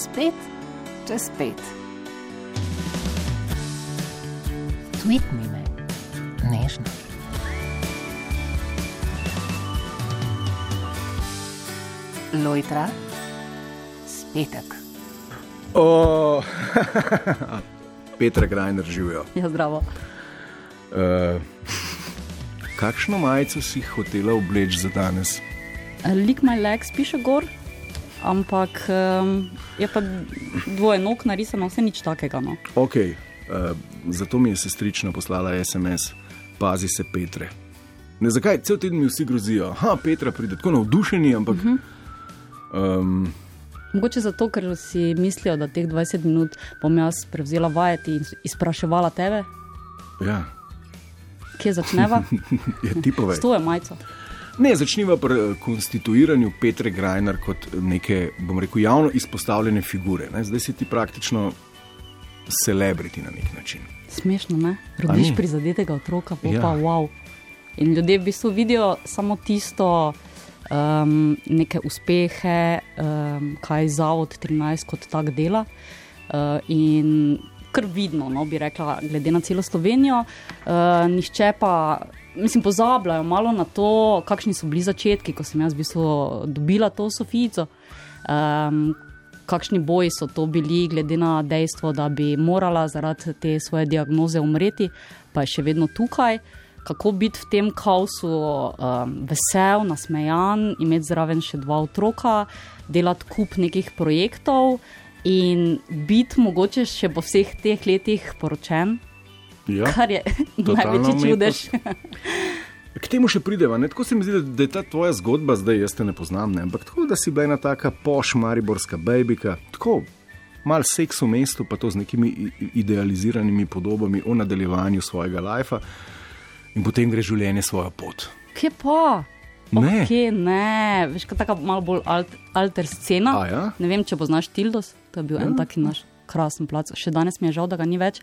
spet čez pet. Tweet mi me, nežno. Lojtra, spetek. O, Petra Grajner živijo. Ja, zdravo. Uh, kakšno majico si hotela obleči za danes? Lik my legs piše gor, ampak um, je pa dvoje nog narisano, vse nič takega. No. Ok, uh, zato mi je sestrična poslala SMS, pazi se Petre. Ne, zakaj cel teden mi vsi grozijo, da Petra pride tako navdušeni, ampak. Uh -huh. um, Mogoče zato, ker si mislijo, da teh 20 minut bom jaz prevzela vajeti in izpraševala tebe. Ja. Kje začneva? je tipove. S to je majico. Ne, začniva pri eh, konstituiranju Petra Grajner kot neke, bom rekel, javno izpostavljene figure. Ne? Zdaj si ti praktično celebrity na nek način. Smešno, ne? Rodiš prizadetega otroka, pa ja. pa wow. In ljudje v bistvu vidijo samo tisto um, neke uspehe, um, kaj Zavod 13 kot tak dela. Uh, in kar vidno, no, bi rekla, glede na celo Slovenijo, uh, nišče pa. Mislim, pozabljajo malo na to, kakšni so bili začetki, ko sem jaz v bistvu dobila to Sofijo. Um, kakšni boji so to bili, glede na dejstvo, da bi morala zaradi te svoje diagnoze umreti, pa je še vedno tukaj. Kako biti v tem kaosu um, vesel, nasmejan, imeti zraven še dva otroka, delati kup nekih projektov in biti mogoče še po vseh teh letih poročen. Ja, kar je največji čudež. K temu še prideva. Ne? Tako se mi zdi, da je ta tvoja zgodba, zdaj jaz te ne poznam, ne? ampak tako, da si bila ena taka pošmariborska bejbika, tako mal seks v mestu, pa to z nekimi idealiziranimi podobami o nadaljevanju svojega lajfa in potem gre življenje svojo pot. Kje pa? Ne. Okay, ne, veš, kot tako malo bolj alt, alter scena. Ja? Ne vem, če poznaš Tildos, to je bil ja. en taki naš krasen plac. Še danes mi je žal, da ga ni več.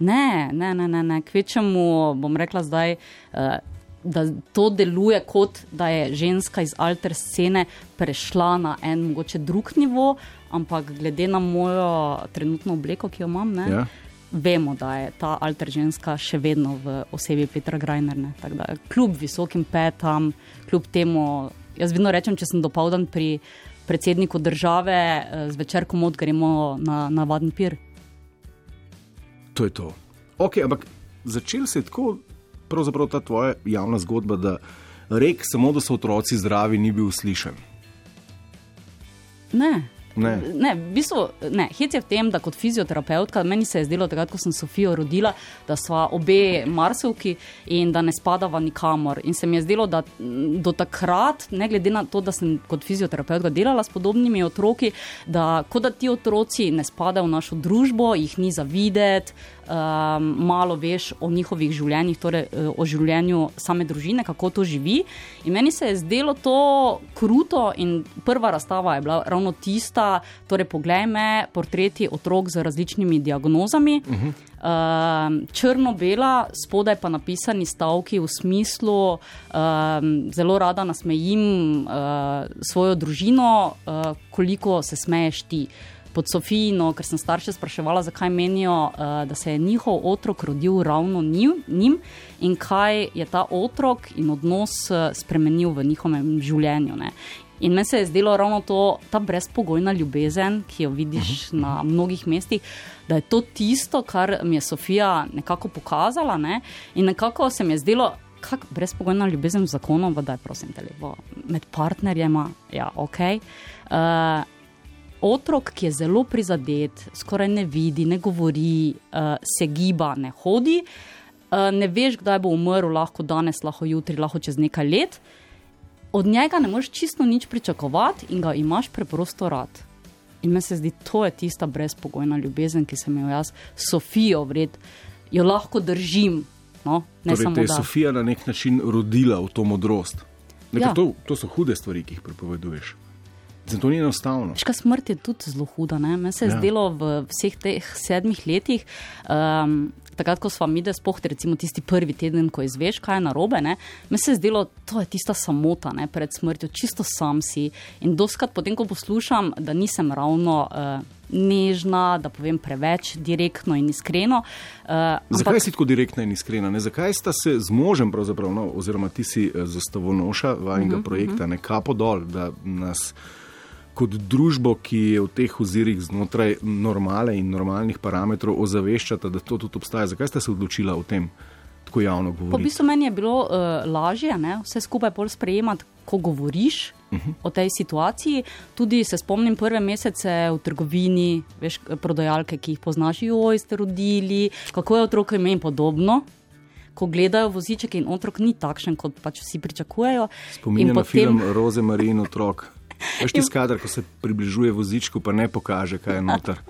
Ne, ne, ne, ne, ne. kvečemu bom rekla zdaj. Uh, Da to deluje kot da je ženska iz alter scene prešla na en mogoče drug nivo, ampak glede na mojo trenutno obleko, ki jo imam, ne, Ja. vemo, da je ta alter ženska še vedno v osebi Petra Grajnerne. Da, Kljub visokim petam, kljub temu, jaz vedno rečem, če sem dopoldan pri predsedniku države, eh, zvečer komod gremo na navaden pir. To je to. Ok, ampak začel se je tako, pravzaprav ta tvoja javna zgodba, da rek samo, da so otroci zdravi, ni bil slišen. Ne. Ne. Ne, v bistvu, ne, hec je v tem, da kot fizioterapeutka, meni se je zdelo, takrat, ko sem Sofijo rodila, da sva obe marsovki in da ne spadava nikamor. In se mi je zdelo, da do takrat, ne glede na to, da sem kot fizioterapeutka delala s podobnimi otroki, da kot da ti otroci ne spadajo v našo družbo, jih ni za videti. Um, malo veš o njihovih življenjih, torej eh, o življenju same družine, kako to živi. In meni se je zdelo to kruto, in prva razstava je bila ravno tista, torej poglej me, portreti otrok z različnimi diagnozami. Uh -huh. um, Črno-bela, spodaj pa napisani stavki v smislu, um, zelo rada nasmejim uh, svojo družino, uh, koliko se smeješ ti pod Sofijino, ker sem starše spraševala, zakaj menijo, uh, da se je njihov otrok rodil ravno njim, njim in kaj je ta otrok in odnos uh, spremenil v njihovem življenju. Ne. In meni se je zdelo ravno to, ta brezpogojna ljubezen, ki jo vidiš uh -huh. na mnogih mestih, da je to tisto, kar mi je Sofija nekako pokazala. Ne. In nekako se mi je zdelo, kako brezpogojna ljubezen v zakonu, da je prosim te lepo med partnerjema. Ja, ok. Uh, otrok, ki je zelo prizadet, skoraj ne vidi, ne govori, uh, se giba, ne hodi, uh, ne veš, kdaj bo umrl, lahko danes, lahko jutri, lahko čez nekaj let. Od njega ne moreš čisto nič pričakovati in ga imaš preprosto rad. In meni se zdi, to je tista brezpogojna ljubezen, ki sem jo jaz, Sofijo, vred, jo lahko držim. No, ne Torej, samo te je da. Sofija na nek način rodila v to modrost. Nekaj, Ja. to, to so hude stvari, ki jih prepoveduješ. Zato ni enostavno. Ška smrt je tudi zelo huda. ne. Meni se je Ja. zdelo v vseh teh sedmih letih, um, takrat, ko smo mi, da spoh, recimo tisti prvi teden, ko izveš, kaj je narobe, ne, mi se je zdelo, to je tista samota ne, pred smrtjo, čisto sam si. In doskrat potem, ko poslušam, da nisem ravno. Uh, Nežna, da povem preveč direktno in iskreno. Uh, Zakaj ampak... si tako direktna in iskrena? Ne? Zakaj sta se z možem, no, oziroma ti si uh, zastavonoša vajnega uh -huh, projekta, uh -huh. nekako dol, da nas kot družbo, ki je v teh ozirih znotraj normale in normalnih parametrov, ozaveščata, da to tudi obstaja. Zakaj ste se odločili o tem tako javno govoriti? Po v bistvu meni je bilo uh, lažje ne? vse skupaj bolj sprejemati, ko govoriš uh mhm. -huh. o tej situaciji. Tudi se spomnim prve mesece v trgovini, veš, prodajalke, ki jih poznaš, oj, ste rodili, kako je otrok ime in podobno. Ko gledajo voziček in otrok ni takšen, kot pač vsi pričakujejo. Spominjam na film Roze Marin otrok. Veš ti skadar, ko se približuje vozičku, pa ne pokaže, kaj je noter.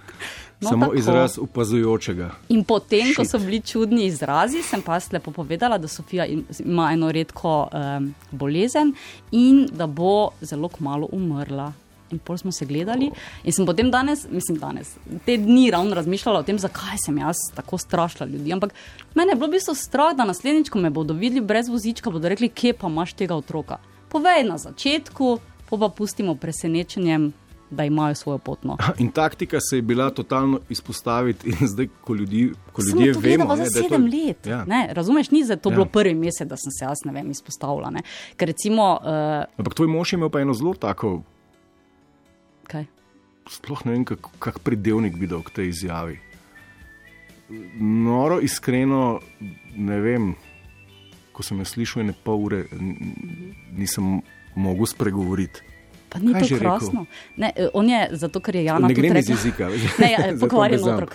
No, Samo tako. izraz upazujočega. In potem, Šit. ko so bili čudni izrazi, sem pa lepo povedala, da Sofija ima eno redko um, bolezen in da bo zelo kmalo umrla. In pol smo se gledali, in sem potem danes, mislim, danes, te dni ravno razmišljala o tem, zakaj sem jaz tako strašila ljudi. Ampak mene je bilo v bistvu strah, da naslednjič, ko me bodo videli brez vozička, bodo rekli, kje pa imaš tega otroka. Povej na začetku, pa pustimo presenečenjem, da imajo svojo pot. No. In taktika se je bila totalno izpostaviti, in zdaj, ko, ljudi, ko ljudje vemo, da je to sedem let. Ja. Ne, razumeš, ni za to ja. bilo prvi mesec, da sem se jaz ne vem izpostavila. Ker recimo. Uh, Ampak tvoj mož je imel pa eno zelo tako. Kaj? Sploh ne vem, kak, kak predelnik bi dal k tej izjavi. Noro, iskreno, ne vem, ko sem jo slišal, ne pol ure, nisem mogel spregovoriti. Pa ni Kaj to krasno. Ne, eh, on je zato, ker je Jan. Ne gre iz jezika. Ne, ja, pokvarjen otrok.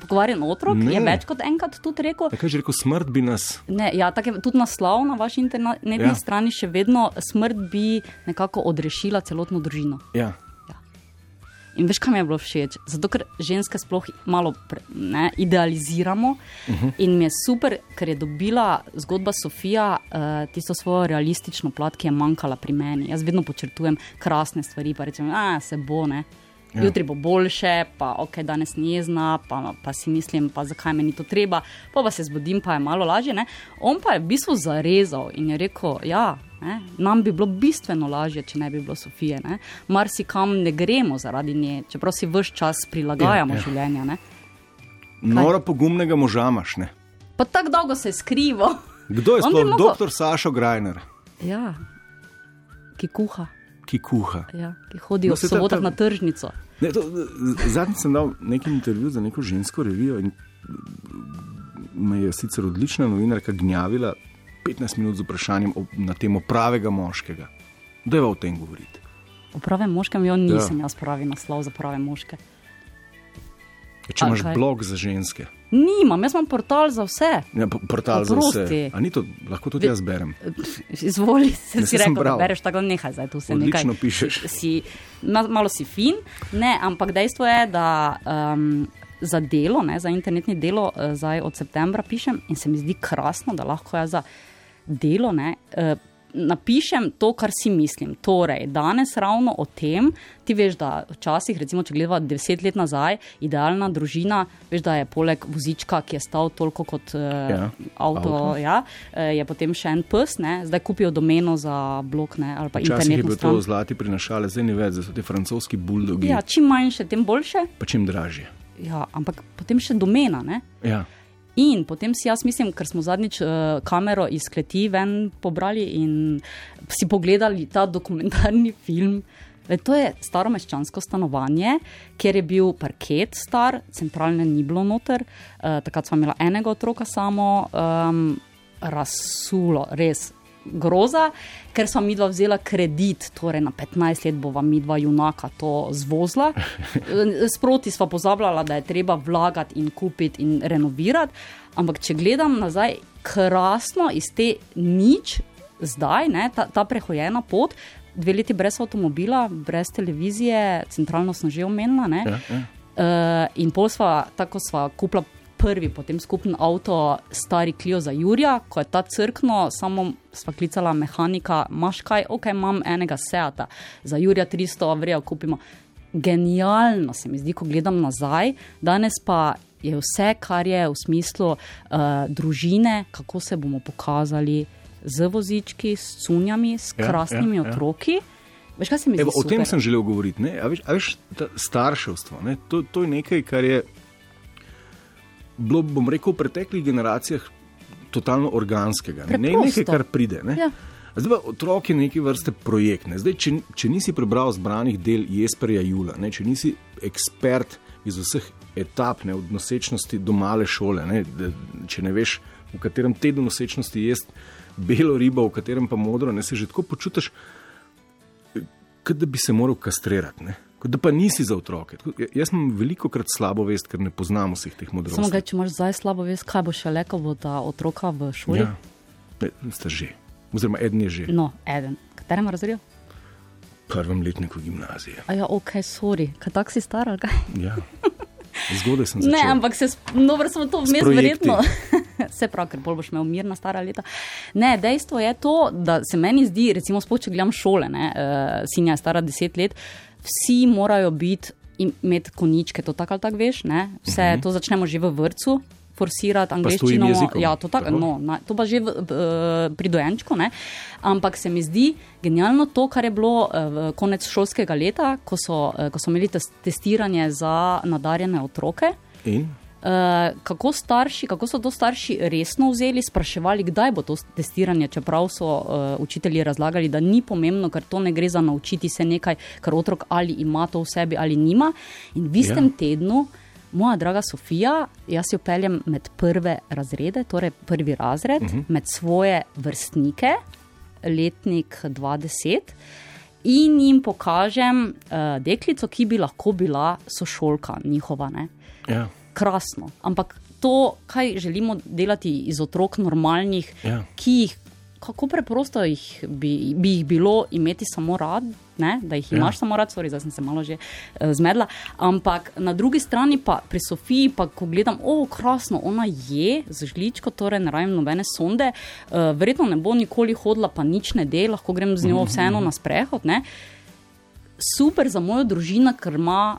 Pokvarjen otrok ne. je več kot enkrat tudi rekel. Kaj že rekel, smrt bi nas. Ne, ja, je tudi naslov na vaši internetni ja. strani še vedno, smrt bi nekako odrešila celotno družino. Ja. In veš, kaj mi je bilo všeč? Zato, ker ženske sploh malo pre, ne, idealiziramo uh mhm. -huh. in mi je super, ker je dobila zgodba Sofija uh, tisto svojo realistično plat, ki je manjkala pri meni. Jaz vedno počrtujem krasne stvari, pa rečem, da se bo ne. Ja. Jutri bo boljše, pa ok, danes ni jezna, pa, pa si mislim, pa zakaj meni to treba, pa, pa se zbudim, pa je malo lažje. Ne? On pa je v bistvu zarezal in je rekel, ja, Ne? Nam bi bilo bistveno lažje, če ne bi bilo Sofije. Ne? Mar si kam ne gremo zaradi nje, čeprav si vse čas prilagajamo ja, ja. življenje. Noro pogumnega moža imaš. Pa tako dolgo se skriva. Kdo je sploh mogo... doktor Sašo Grajner? Ja, ki kuha. Ki kuha. Ja, ki hodi no, v soboto ta... na tržnico. Zadnjič sem dal nekaj intervju za neko žensko revijo in me je sicer odlična novinarka gnjavila, 15 minut z vprašanjem na temo pravega moškega. Da je o tem govoriti. O pravem moškem, jo nisem ja. jaz pravi naslov za prave moške. Ja, če imaš blog za ženske. Nimam, jaz imam portal za vse. Ja, portal za vse. To, lahko tudi jaz berem. Izvoli se, si rekel, da bereš tako nekaj, zdaj tu se nekaj. Odlično pišeš. Si, malo si fin, ne, ampak dejstvo je, da um, za delo, ne, za internetni delo, uh, zdaj od septembra pišem in se mi zdi krasno, da lahko jaz za delo, ne, uh, napišem to, kar si mislim. Torej, danes ravno o tem, ti veš, da včasih, recimo, če gledamo deset let nazaj, idealna družina, veš, da je poleg vozička, ki je stal toliko kot uh, ja, avto, avto. Ja, je potem še en pes, ne, zdaj kupijo domeno za blok ne, ali pa internet. Včasih je bilo to zlati prinašale, zdaj ni več, da so ti francoski buldogi. Ja, čim manjše, tem boljše. Pa čim dražje. Ja, ampak potem še domena. Ja. In potem si jaz mislim, ker smo zadnjič uh, kamero iz kleti ven pobrali in si pogledali ta dokumentarni film. Le, to je staro meščansko stanovanje, kjer je bil parket star, centralne ni bilo noter, uh, takrat smo imeli enega otroka samo, um, razsulo, res groza, ker smo mi dva vzela kredit, torej na 15 let bova mi dva junaka to zvozila. Sproti smo pozabljala, da je treba vlagati in kupiti in renovirati. Ampak če gledam nazaj, krasno iz te nič, zdaj, ne, ta, ta prehojena pot. Dve leti brez avtomobila, brez televizije, centralno sem že omenila. Ja, ja. uh, in pol sva, tako sva kupila prvi, potem skupen avto, stari Klijo za Jurija, ko je ta crkno, samo sva klicala mehanika, imaš kaj, ok, imam enega seata, za Jurija 300, vrejo kupimo. Genialno se mi zdi, ko gledam nazaj, danes pa je vse, kar je v smislu uh, družine, kako se bomo pokazali z vozički, s cunjami, s Ja, krasnimi ja, ja. otroki. Veš? Evo, o tem super? sem želel govoriti. Ne? A veš, a veš ta starševstvo, ne? To, to je nekaj, kar je bilo, bom rekel, v preteklih generacijah totalno organskega. Ne, ne nekaj, kar pride. Ne? Ja. Zdaj pa otrok je neke vrste projekt. Ne? Zdaj, če, če nisi prebral zbranih del Jesperja Jula, ne? če nisi ekspert iz vseh etap, ne? od nosečnosti do male šole, ne? Če ne veš, v katerem tednu nosečnosti jesti belo ribo, v katerem pa modro, ne se že tako počutiš, kot da bi se moral kastrirati. Ne? Kot da pa nisi za otroke. Tako, ja- jaz imam veliko krat slabo vest, ker ne poznam vseh teh modrosti. Samo, če imaš zdaj slabo vest, kaj bo še leko, bo ta otroka v šoli. ja, ne, sta že. Oziroma, eden je že No, eden. Katerem razredu? prvem letniku gimnazije. A ja, ok, sorry, kaj tak si star ali kaj? Ja. Zgodaj sem začel. Ne, ampak se, dobro smo to vmes verjetno. Se pravi, ker bolj boš imel mirna stara leta. Ne, dejstvo je to, da se meni zdi, recimo, spoč, če gledam šole, ne, uh, sinja je stara deset let, vsi morajo biti, imeti koničke, to tako ali tako veš, ne? Vse uh -huh. to začnemo že v vrtu. Forsirati Mhm. angliščino, ja, to, tak, no, na, to pa že v, v, eh, pri dojenčku. Ne? Ampak se mi zdi genialno to, kar je bilo v konec šolskega leta, ko so, eh, ko so imeli tes, testiranje za nadarjene otroke. In? Uh, kako, starši, kako so to starši resno vzeli, spraševali, kdaj bo to testiranje, čeprav so uh, učitelji razlagali, da ni pomembno, ker to ne gre za naučiti se nekaj, kar otrok ali ima to v sebi ali nima. In v istem Ja. ja. tednu, moja draga Sofija, jaz jo peljem med prve razrede, torej prvi razred, uh -huh. med svoje vrstnike, letnik 20. In jim pokažem uh, deklico, ki bi lahko bila sošolka njihova. Ne? Ja. Krasno. Ampak to, kaj želimo delati iz otrok normalnih, Ja. ki jih. Kako preprosto jih bi, bi jih bilo imeti samo rad, ne? da jih Ja. imaš samo rad, sorry, zdaj sem se malo že uh, zmedla. Ampak na drugi strani, pa pri Sofiji, pa ko gledam, o, krasno, ona je z žličko, torej ne rabim nobene sonde, uh, verjetno ne bo nikoli hodila, pa nič ne de, lahko grem z njo vseeno na sprehod. Ne? Super za mojo družino, ker ima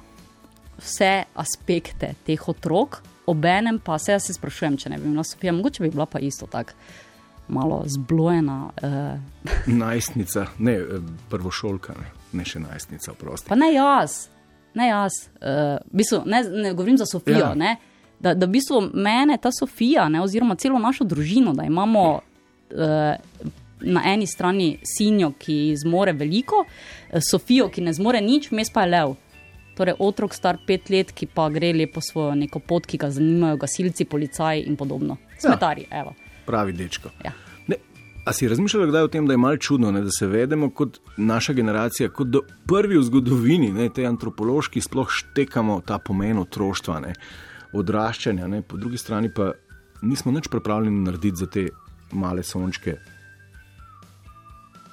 vse aspekte teh otrok, obenem pa se jaz se sprašujem, če ne bi bila Sofija, mogoče bi bila pa isto tako malo zblojena. Uh, Najstnica, ne eh, prvošolka, ne, ne še najstnica, prosti. pa ne jaz, ne jaz, uh, v bistvu, ne, ne govorim za Sofijo. Ja. Ja. Da, da v bistvu mene ta Sofija, ne, oziroma celo našo družino, da imamo uh, na eni strani sinjo, ki zmore veliko, eh, Sofijo, ki ne zmore nič, vmes pa je lev. Torej, otrok star pet let, ki pa gre lepo svojo neko pot, ki ga zanimajo gasilci, policaji in podobno. Smetari, ja. evo. Pravi dečko. Ja. Ne, a si razmišljala kdaj o tem, da je malo čudno, ne, da se vedemo kot naša generacija, kot da prvi v zgodovini, ne, te antropološki, sploh štekamo ta pomen otroštva, ne, odraščanja, ne, po drugi strani pa nismo nič pripravljeni narediti za te male sončke,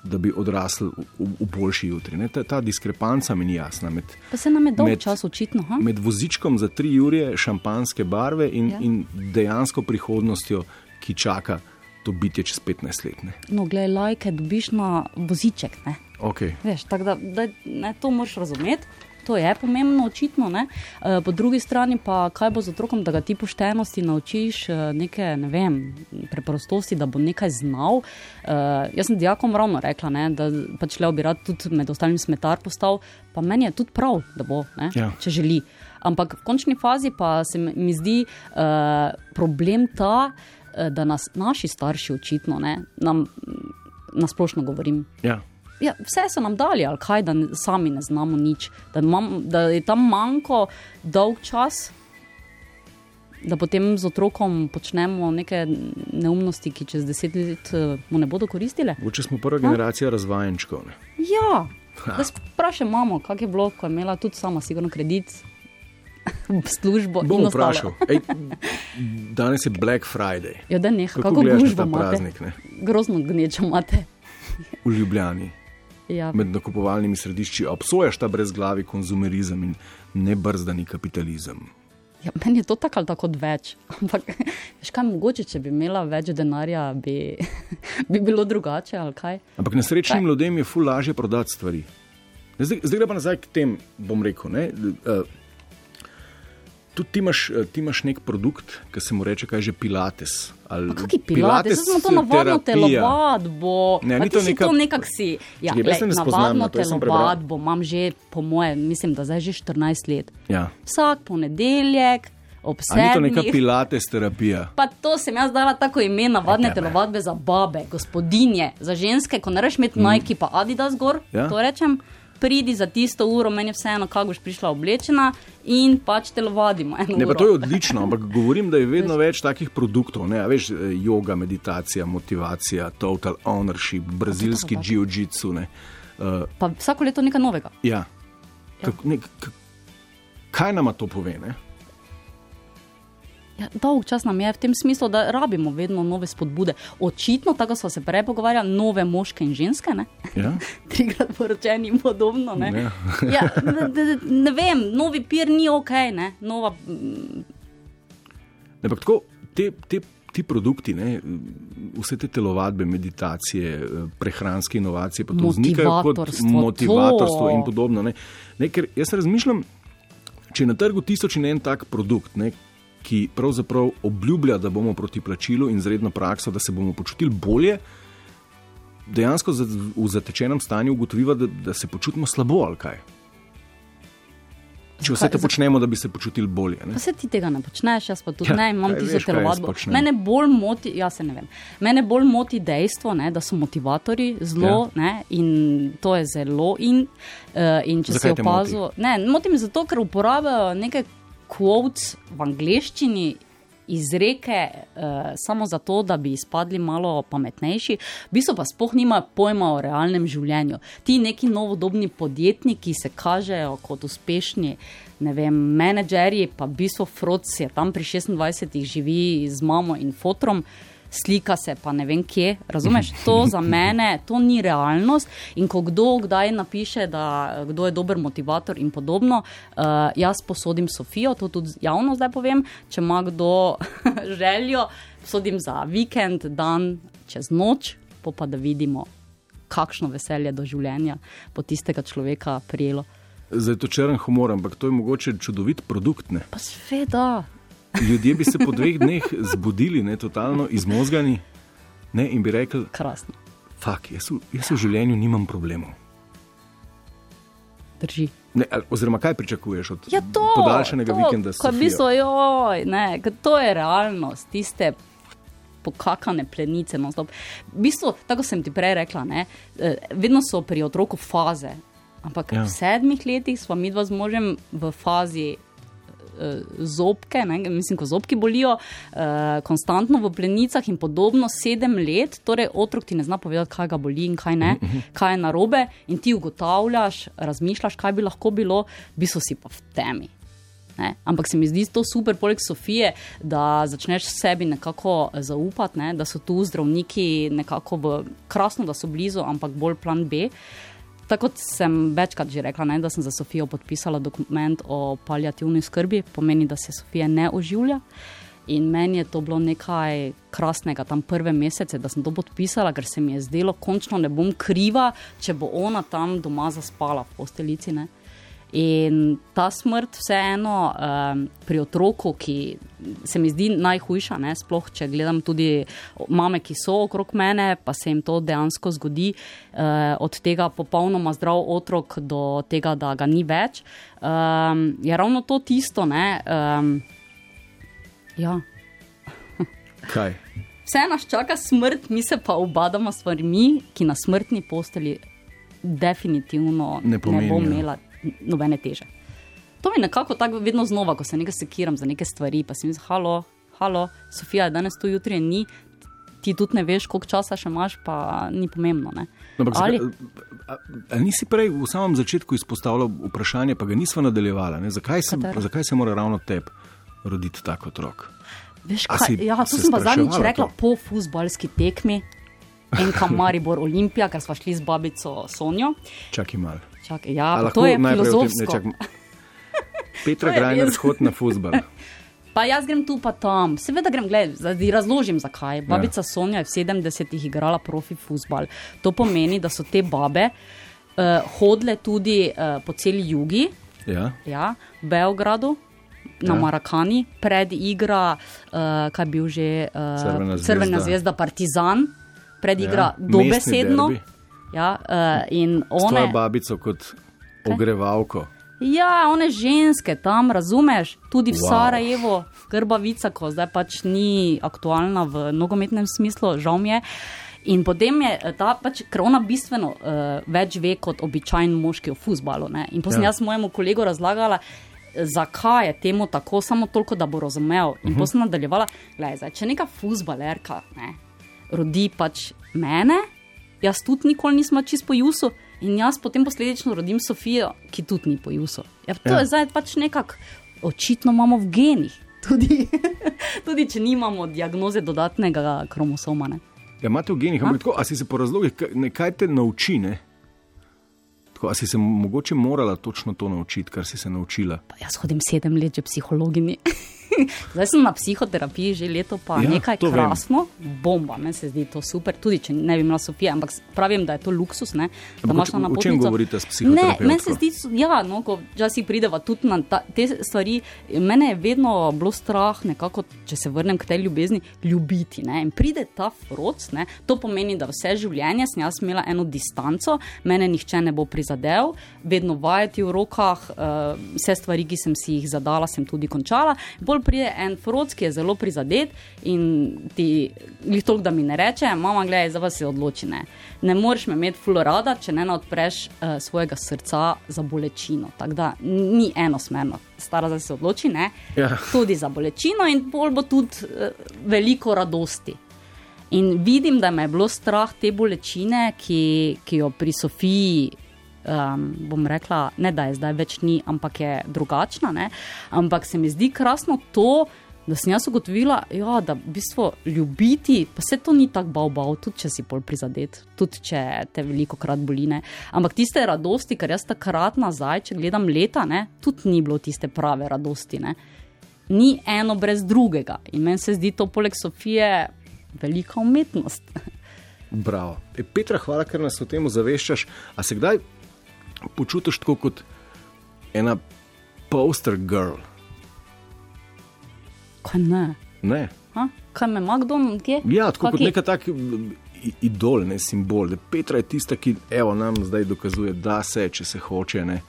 da bi odrasli v, v, boljši jutri. Ne. Ta, ta diskrepanca mi ni jasna med, Pa se nam je dolg Med- čas očitno. Ha? med vozičkom za tri ure šampanske barve in. Ja. in dejansko prihodnostjo, ki čaka to bitje čez 15 let. Ne. No, gledaj, lajke dobiš na voziček. Ne? Okay. Veš, tako da, da ne, to moraš razumeti. To je pomembno, očitno. Ne? E, po drugi strani pa, kaj bo z otrokom, da ga ti poštenosti naučiš, e, neke ne vem, preprostosti, da bo nekaj znal. E, jaz sem dijakom ravno rekla, ne, da pač Leo bi rad tudi med ostalim smetar postal, pa meni je tudi prav, da bo, ne, Ja. če želi. Ampak v končni fazi pa se mi zdi uh, problem ta, da nas naši starši očitno, ne, nam nasplošno govorim, Ja. Ja, vse so nam dali, ali kaj, da sami ne znamo nič, da, mam, da je tam manjko dolg čas, da potem z otrokom počnemo neke neumnosti, ki čez deset let eh, mu ne bodo koristile. Mogoče smo prva generacija razvajenčkov. Ne. Ja, da sprašujem mamo, kak je bilo, ko je imela tudi sama, sigurno kredit, službo. Bom vprašal. Ej, danes je Black Friday. Ja, da ne, Kako kako gledaš ta praznik, ne? Grozno gnečo imate. v Ljubljani. Ja. Med nakupovalnimi središči obsojaš ta brezglavi konzumerizem in nebrzdani kapitalizem. Ja, meni je to tako ali tako več. Ampak, veš kaj, mogoče, če bi imela več denarja, bi, bi bilo drugače ali kaj. Ampak nesrečnim Kaj? ljudem je ful lažje prodati stvari. Zdaj, zdaj gre pa nazaj k tem, bom rekel. Ne, uh, tudi ti imaš, eh, ti imaš nek produkt, ki se mu reče, kaj že Pilates. Kaj pilates, jaz sem to navadno telovadbo. Ne, ni to neka- to nekako si. Ja, se glej, ne navadno telovadbo imam že, po moje, mislim, da zdaj že 14 let. Ja. Vsak ponedeljek ob A ni to neka sedmih. Pilates terapija? Pa to sem jaz dala tako ime, navadne tebe. telovadbe za babe, gospodinje, za ženske, ko ne rečeš imeti Nike pa Adidas gor, Mm. Ja. to rečem. Pridi za tisto uro, meni je vseeno, kako boš prišla oblečena in pač telovadimo. Ne, pa to je odlično, ampak govorim, da je vedno več takih produktov. Ne, veš, eh, yoga, meditacija, motivacija, total ownership, brazilski jiu-jitsu. ne. Uh, Pa vsako leto nekaj novega. ja. Kak, ne, k, kaj nama to pove? Ne? Ja, dolg čas nam je v tem smislu, da rabimo vedno nove spodbude. Očitno, tako smo se prej pogovarjali, nove moške in ženske, ne? Ja? trikrat poročeni in podobno. Ne, Ja. ja, ne, ne, vem, novi pir ni ok, ne? nova. mm, Ne, Ampak tako, te, te, ti produkti, ne, vse te telovadbe, meditacije, eh, prehranske inovacije, pa to vznikajo kot Motivatorstvo, motivatorstvo to. in podobno. Ne. Ne, ker jaz razmišljam, če je na trgu tisoč in en tak produkt, ne, ki pravzaprav obljublja, da bomo proti plačilu in zredno prakso, da se bomo počutili bolje, dejansko v zatečenem stanju ugotoviva, da, da se počutimo slabo ali kaj. Če vse to počnemo, da bi se počutili bolje. Ne? Pa se ti tega ne počneš, jaz pa tudi Ja, ne, imam tisto jaz telovadbo. Mene bolj moti, ja se ne vem, mene bolj moti dejstvo, ne, da so motivatori zelo ja. ne, in to je zelo in, uh, in če Zakaj si opazil, ne, moti me zato, ker uporabljajo neke quotes v angleščini. Izreke uh, samo zato, da bi izpadli malo pametnejši, v bistvu pa sploh nimajo pojma o realnem življenju. Ti neki novodobni podjetniki se kažejo kot uspešni, ne vem, menedžerji, pa v bistvu Froc je tam pri 26 živi z mamo in fotrom. Slika se pa ne vem kje, razumeš? To za mene, to ni realnost. In ko kdo kdaj napiše, da kdo je dober motivator in podobno, uh, jaz posodim Sofijo, to tudi javno zdaj povem. Če ima kdo željo, posodim za vikend, dan, čez noč, po pa da vidimo, kakšno veselje do življenja bo tistega človeka prijelo. Zdaj je to črn humor, ampak to je mogoče čudovit produkt. Ne? Pa sveda. Ljudje bi se po dveh dneh zbudili, ne, totalno izmozgani ne, in bi rekli: Krasno, Fak, jaz, v- jaz v življenju nimam problemov. drži. Ne, oziroma, kaj pričakuješ od Ja, to, podaljšanega to, vikenda? s Ko je v bistvu, joj, ne, to je realnost, tiste pokakane plenice. non-stop. V bistvu, tako sem ti prej rekla, ne, eh, vedno so pri otroku faze. Ampak Ja. v sedmih letih smo mi dva z možem v fazi zobke, ne, mislim, ko zobki bolijo, eh, konstantno v plenicah in podobno, sedem let, torej otrok ti ne zna povedati, kaj ga boli in kaj ne, kaj je narobe, in ti ugotavljaš, razmišljaš, kaj bi lahko bilo, v bistvu si pa v temi. Ne? Ampak se mi zdi to super, poleg Sofije, da začneš sebi nekako zaupati, ne? da so tu zdravniki nekako v krasno, da so blizu, ampak bolj plan B. Tako kot sem večkrat že rekla, ne, da sem za Sofijo podpisala dokument o paliativni skrbi, pomeni, da se Sofija ne oživlja. In meni je to bilo nekaj krasnega, tam prve mesece, da sem to podpisala, ker se mi je zdelo, končno ne bom kriva, če bo ona tam doma zaspala v posteljici. Ne. In ta smrt, vseeno, um, pri otroku, ki se mi zdi najhujša, ne, sploh če gledam tudi mame, ki so okrog mene, pa se jim to dejansko zgodi, uh, od tega popolnoma zdrav otrok do tega, da ga ni več, um, je ravno to tisto. Ne, um, ja. Kaj? Vse nas čaka smrt, mi se pa obadamo s stvarmi, ki na smrtni posteli definitivno Ne ne, pomenijo. ne bo imela nobene teže. To mi nekako tako vedno znova, ko se nekaj sekiram za neke stvari, pa si mislim, halo, halo, Sofija je danes tu, jutri ni, ti tudi ne veš, koliko časa še imaš, pa ni pomembno. Ne? No, ampak Ali, a- a nisi prej v samem začetku izpostavljal vprašanje, pa ga nismo nadaljevali. Zakaj se, zakaj se mora ravno tebi roditi tak otrok? veš kaj, si ja, to se sem pa zadnjič rekla to? po futbalski tekmi. Enka Maribor Olimpija, ker smo šli z babico Sonjo. Čakaj malo. Čakaj, ja, pa to je najprej o tem- ne, filozofsko. čakaj. Petra je Grajner, shod na futbal. Pa jaz grem tu, pa tam. Seveda grem, gledaj, zdaj razložim zakaj. Ja. Babica Sonja je v 70-ih igrala profi futbal. To pomeni, da so te babe uh, hodile tudi uh, po celi jugi, Ja? ja, v Beogradu. na Ja. Marakani, predigra, uh, kaj bil že uh, Crvena Crvena zvezda. zvezda Partizan, predigra Ja, ja, mestni dobesedno. derbi. Ja, uh, in one, babico kot ogrevalko. ja, one ženske tam, razumeš, tudi v Wow. Sarajevo, Grbavica, ko zdaj pač ni aktualna v nogometnem smislu, žal mi je. In potem je eh, ta, pač, ker ona bistveno uh, več ve kot običajen moški v fusbalu. Ne? In potem Ja. ja. jaz mojemu kolegu razlagala, zakaj je temu tako, samo toliko, da bo razumel. In uh -huh. potem sem nadaljevala, da če neka fusbalerka ne, rodi pač mene, jaz tudi nikoli nisem čist po Jusu. In jaz potem posledično rodim Sofijo, ki tudi ni po Jusu. Ja, to Ja. je zdaj pač nekako, očitno imamo v genih, tudi, tudi če nimamo diagnoze dodatnega kromosoma. Ne. Ja, imate v genih, ampak tako, a si se po razlogih, kaj te nauči? Ne? Tako, a si se mogoče morala točno to naučiti, kar si se naučila? Pa jaz hodim sedem let, že psihologinji. Zdaj sem na psihoterapiji že leto, pa Ja, nekaj to vem. krasno, bomba, meni se zdi to super, tudi če ne bi imela Sofije, ampak pravim, da je to luksus, ne, da imaš na o čem napotnico. govorite s Ne, psihoterapevtko? meni se zdi, ja, no, ko včasih prideva tudi na ta, te stvari, mene je vedno bilo strah, nekako, če se vrnem k tej ljubezni, ljubiti. Ne? In pride ta froc, ne? to pomeni, da vse življenje sem jaz imela eno distanco, mene nihče ne bo prizadel, vedno vajeti v rokah, uh, vse stvari, ki sem si jih zadala, sem tudi končala. Bolj pride en froc, ki je zelo prizadet in ti jih toliko, da mi ne reče, mama, gledaj, za vas se odloči. Ne, ne moreš me imeti fulorada, če ne odpreš uh, svojega srca za bolečino. Tako da ni enosmerno. Stara zdaj se odloči, ne. Ja. Tudi za bolečino in bolj bo tudi uh, veliko radosti. In vidim, da me je bilo strah te bolečine, ki, ki jo pri Sofiji, um, bom rekla, ne da je zdaj več ni, ampak je drugačna. Ne? Ampak se mi zdi krasno to, da sem jaz ugotovila, ja, da v bistvu ljubiti, pa se to ni tako bav, tudi če si pol prizadet, tudi če te veliko krat boline. Ampak tiste radosti, ker jaz takrat nazaj, če gledam leta, ne, tudi ni bilo tiste prave radosti. Ne? Ni eno brez drugega. In meni se zdi to poleg Sofije velika umetnost. Bravo. E, Petra, hvala, ker nas o tem zaveščaš. A se kdaj počutiš tako kot ena poster girl? Kaj ne? Ne. Ha? Kaj me ima kdo, kje? Ja, tako kot Kaki? neka tak idol, ne simbol. Da Petra je tista, ki evo, nam zdaj dokazuje, da se, če se hoče. Ne.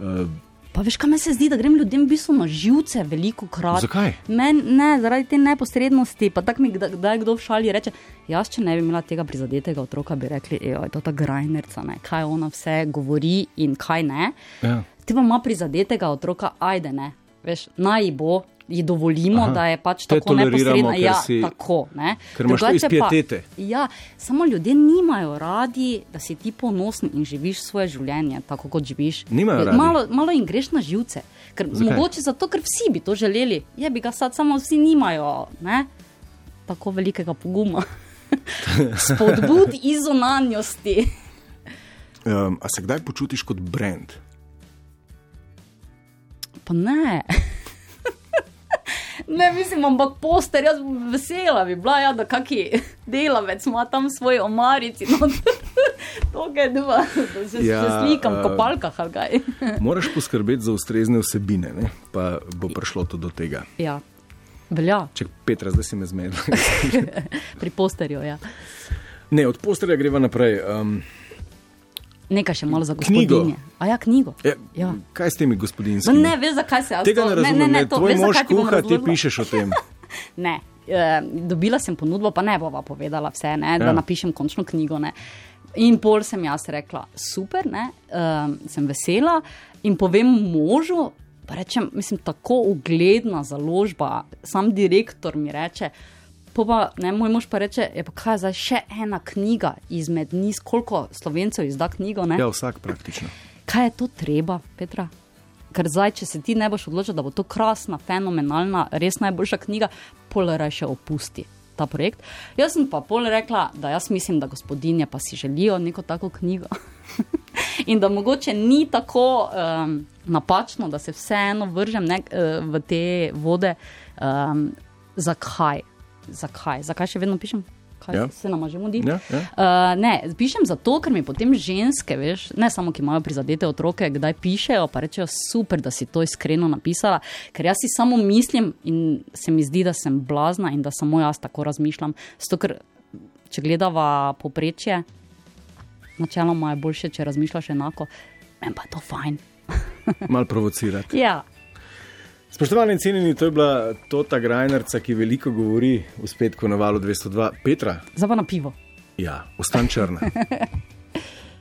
Uh, Pa veš, kaj me se zdi, da grem ljudem v bistvu na živce veliko krat. Zakaj? Men, ne, zaradi te neposrednosti. Pa tako mi kdaj, kdaj kdo v šali reče, jaz, če ne bi imela tega prizadetega otroka, bi rekli, da je to ta grajnerca, ne, kaj ona vse govori in kaj ne. ja. Ti pa ima prizadetega otroka, ajde ne. Veš, naj bo, ji dovolimo, Aha. Da je pač tako neposredna. Ja, si- tako. Ne. ker imaš to iz Drugače pa- pietete. Ja, samo ljudje nimajo radi, da si ti ponosen in živiš svoje življenje tako, kot živiš. Nimajo radi. Malo, malo jim greš na živce. Ker, Zakaj? mogoče zato, ker vsi bi to želeli. Je bi ga sad, samo vsi nimajo ne? tako velikega poguma. Spodbud iz zunanjosti. Um, a se kdaj počutiš kot brand? Pa ne. Ne, mislim, ampak poster, jaz bi vesela bi bila, ja, da kaki delavec ima tam svoj omarici. No, to je dva, da se, Ja, ja, se slikam v eh, kopalkah ali kaj. Moraš poskrbeti za ustrezne vsebine, ne? pa bo prišlo to do tega. Ja, velja, Če Petra, zdaj si me zmedla. pri posterju. Ja. Ne, od posterja greva naprej. Um, Nekaj še malo za gospodinje. A ja, knjigo. ja, Ja. Kaj s temi No, gospodinjskimi? ne, veš, zakaj se jaz Tega ne razumem. Ne, ne, ne, to, tvoj veš, mož kuha, ti pišeš o tem. Ne, eh, dobila sem ponudbo, pa ne bova povedala vse, ne, da Ja. napišem končno knjigo. Ne. In pol sem jaz rekla, super, ne, um, sem vesela in povem možu. Pa rečem, mislim, tako ugledna založba, sam direktor mi reče. Po Pa, ne, moj mož pa reče, je pa kaj zdaj še ena knjiga izmed niz, koliko slovencev izda knjigo. Ne? Ja, vsak praktično. kaj je to treba, Petra? Ker zdaj, če se ti ne boš odločil, da bo to krasna, fenomenalna, res najboljša knjiga, pol reče opusti ta projekt. Jaz sem pa pol rekla, da jaz mislim, da gospodinje pa si želijo neko tako knjigo. In da mogoče ni tako um, napačno, da se vseeno vržem ne, eh, v te vode. Um, zakaj? Zakaj? Zakaj še vedno pišem? Kaj Ja. ja. se nam že mudi? Ja, ja. Uh, ne, pišem zato, ker mi potem ženske, veš, ne samo ki imajo prizadete otroke, kdaj pišejo, pa rečejo, super, da si to iskreno napisala, ker jaz si samo mislim in se mi zdi, da sem blazna in da samo jaz tako razmišljam. Zato, ker če gledava poprečje, načeloma je boljše, če razmišljaš enako, meni pa je to fajn. Mal provocirati. Ja. Spoštovani in cenjeni, to je bila Tota Grajnerca, ki veliko govori v spetku na valu 202. Petra, na pivo. ja, ostan črna.